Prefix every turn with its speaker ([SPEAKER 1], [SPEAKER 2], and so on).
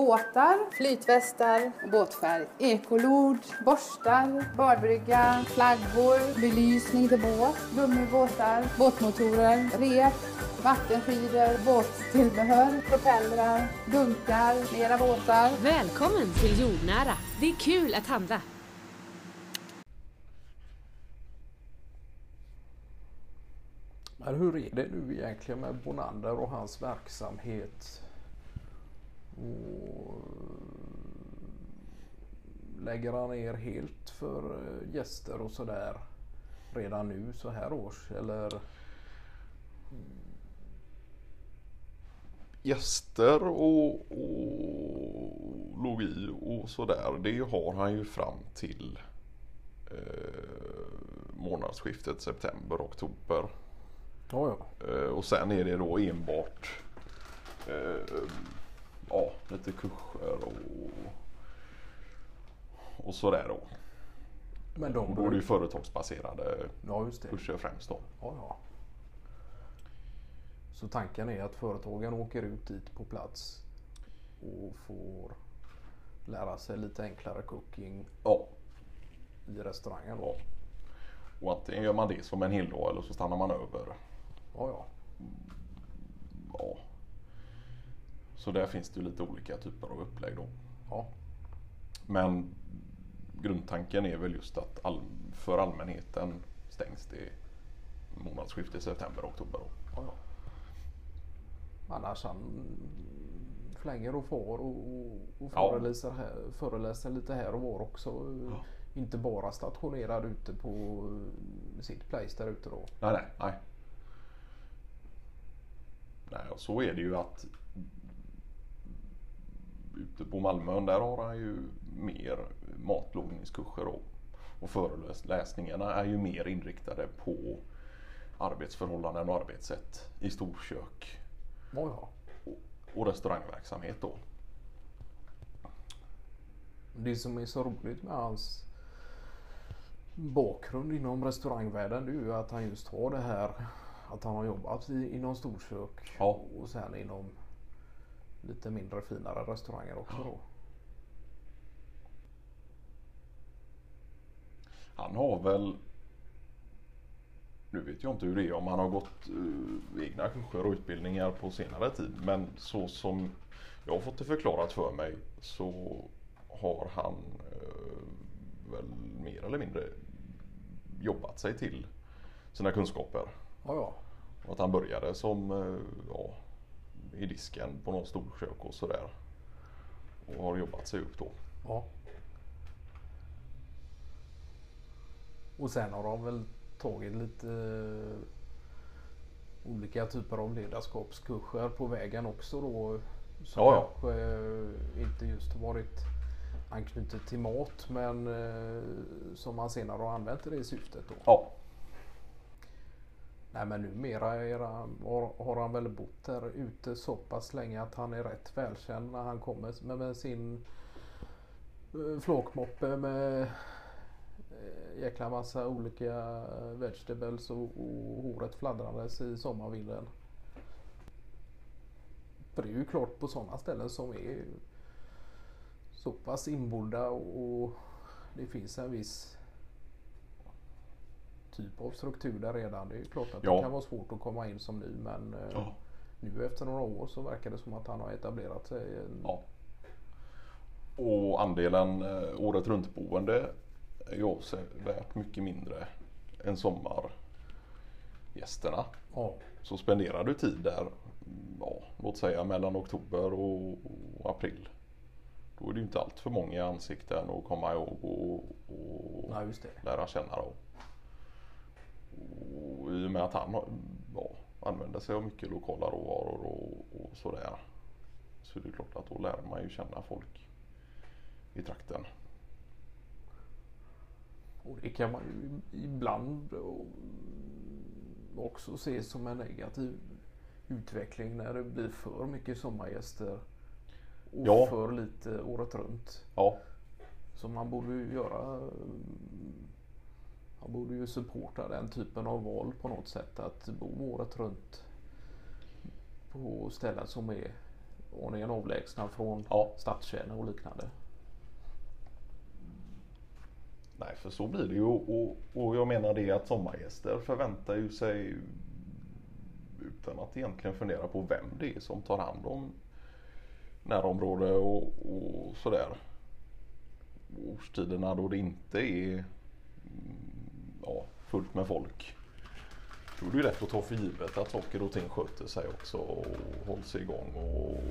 [SPEAKER 1] Båtar, flytvästar och båtfärg. Ekolod, borstar, badbrygga, flaggor, belysning till båt, gummibåtar, båtmotorer, rep, vattenskidor, båttillbehör, propellrar, dunkar, mera båtar.
[SPEAKER 2] Välkommen till Jordnära! Det är kul att handla!
[SPEAKER 3] Men hur är det nu egentligen med Bonander och hans verksamhet? Och lägger han ner helt för eh, gäster och sådär redan nu så här års eller?
[SPEAKER 4] Gäster och, och logi och sådär det har han ju fram till eh, månadsskiftet september-oktober.
[SPEAKER 3] Ja, ja.
[SPEAKER 4] Eh, och sen är det då enbart eh, ja, lite kurser och, och sådär då.
[SPEAKER 3] Men de
[SPEAKER 4] Och då är det ju företagsbaserade
[SPEAKER 3] Ja,
[SPEAKER 4] kurser främst då.
[SPEAKER 3] Ja, ja. Så tanken är att företagen åker ut dit på plats och får lära sig lite enklare cooking
[SPEAKER 4] Ja,
[SPEAKER 3] i restaurangen.
[SPEAKER 4] ja.
[SPEAKER 3] Då.
[SPEAKER 4] Och antingen gör man det som en hel dag eller så stannar man över.
[SPEAKER 3] Ja, ja.
[SPEAKER 4] Ja. Så där finns det ju lite olika typer av upplägg då.
[SPEAKER 3] ja.
[SPEAKER 4] Men grundtanken är väl just att all, för allmänheten stängs det månadsskiftet september-oktober.
[SPEAKER 3] ja, ja. Annars han flänger och far och, och, och föreläser, här, föreläser lite här och var också.
[SPEAKER 4] Ja.
[SPEAKER 3] Inte bara stationerad ute på sitt place där ute då.
[SPEAKER 4] Nej, nej, nej. Nej, och så är det ju att ute på Malmön där har han ju mer matlagningskurser och, och föreläsningarna är ju mer inriktade på arbetsförhållanden och arbetssätt i storkök och, och restaurangverksamhet då.
[SPEAKER 3] Det som är så roligt med hans bakgrund inom restaurangvärlden det är ju att han just har det här att han har jobbat i, inom storkök
[SPEAKER 4] Ja.
[SPEAKER 3] och sen inom lite mindre finare restauranger också då.
[SPEAKER 4] Han har väl nu vet jag inte hur det är om han har gått eh, egna kurser och utbildningar på senare tid. Men så som jag har fått det förklarat för mig så har han eh, väl mer eller mindre jobbat sig till sina kunskaper.
[SPEAKER 3] Ja, ja.
[SPEAKER 4] Och att han började som eh, ja, i disken på något storkök och sådär. Och har jobbat sig upp då.
[SPEAKER 3] ja. Och sen har de väl tagit lite eh, olika typer av ledarskapskurser på vägen också då. Som
[SPEAKER 4] Ja, ja.
[SPEAKER 3] kanske eh, inte just har varit anknutet till mat men eh, som man senare har använt i det syftet då.
[SPEAKER 4] Ja,
[SPEAKER 3] Nej men numera era, har, han väl bott här ute så pass länge att han är rätt välkänd när han kommer med, med sin eh, flåkmoppe med eh, jäkla massa olika eh, vegetables och, och håret fladdrandes i sommarvinden. För det är ju klart på sådana ställen som är så pass inbodda och, och det finns en viss typ av struktur där redan. Det är klart att
[SPEAKER 4] Ja.
[SPEAKER 3] det kan vara svårt att komma in som ny men eh,
[SPEAKER 4] ja.
[SPEAKER 3] nu efter några år så verkar det som att han har etablerat sig.
[SPEAKER 4] Ja. Och andelen eh, året runt boende är ju avsevärt mycket mindre än sommargästerna.
[SPEAKER 3] ja.
[SPEAKER 4] Så spenderar du tid där, mm, ja, låt säga mellan oktober och, och april. Då är det ju inte allt för många ansikten att komma ihåg och, och
[SPEAKER 3] Nej, just det.
[SPEAKER 4] lära känna. Då. Och I och med att han ja, använder sig av mycket lokala råvaror och, och sådär. Så är det klart att då lär man ju känna folk i trakten.
[SPEAKER 3] Och det kan man ju ibland också se som en negativ utveckling när det blir för mycket sommargäster och
[SPEAKER 4] Ja.
[SPEAKER 3] för lite året runt.
[SPEAKER 4] Ja,
[SPEAKER 3] Så man borde ju göra borde ju supporta den typen av val på något sätt. Att bo året runt på ställen som är ordningen avlägsna från
[SPEAKER 4] Ja.
[SPEAKER 3] stadskärnor och liknande.
[SPEAKER 4] Nej, för så blir det ju och, och jag menar det att sommargäster förväntar ju sig utan att egentligen fundera på vem det är som tar hand om närområde och, och sådär. Årstiderna då det inte är ja, fullt med folk. Då är det ju lätt att ta för givet att saker och ting sköter sig också och hålls igång och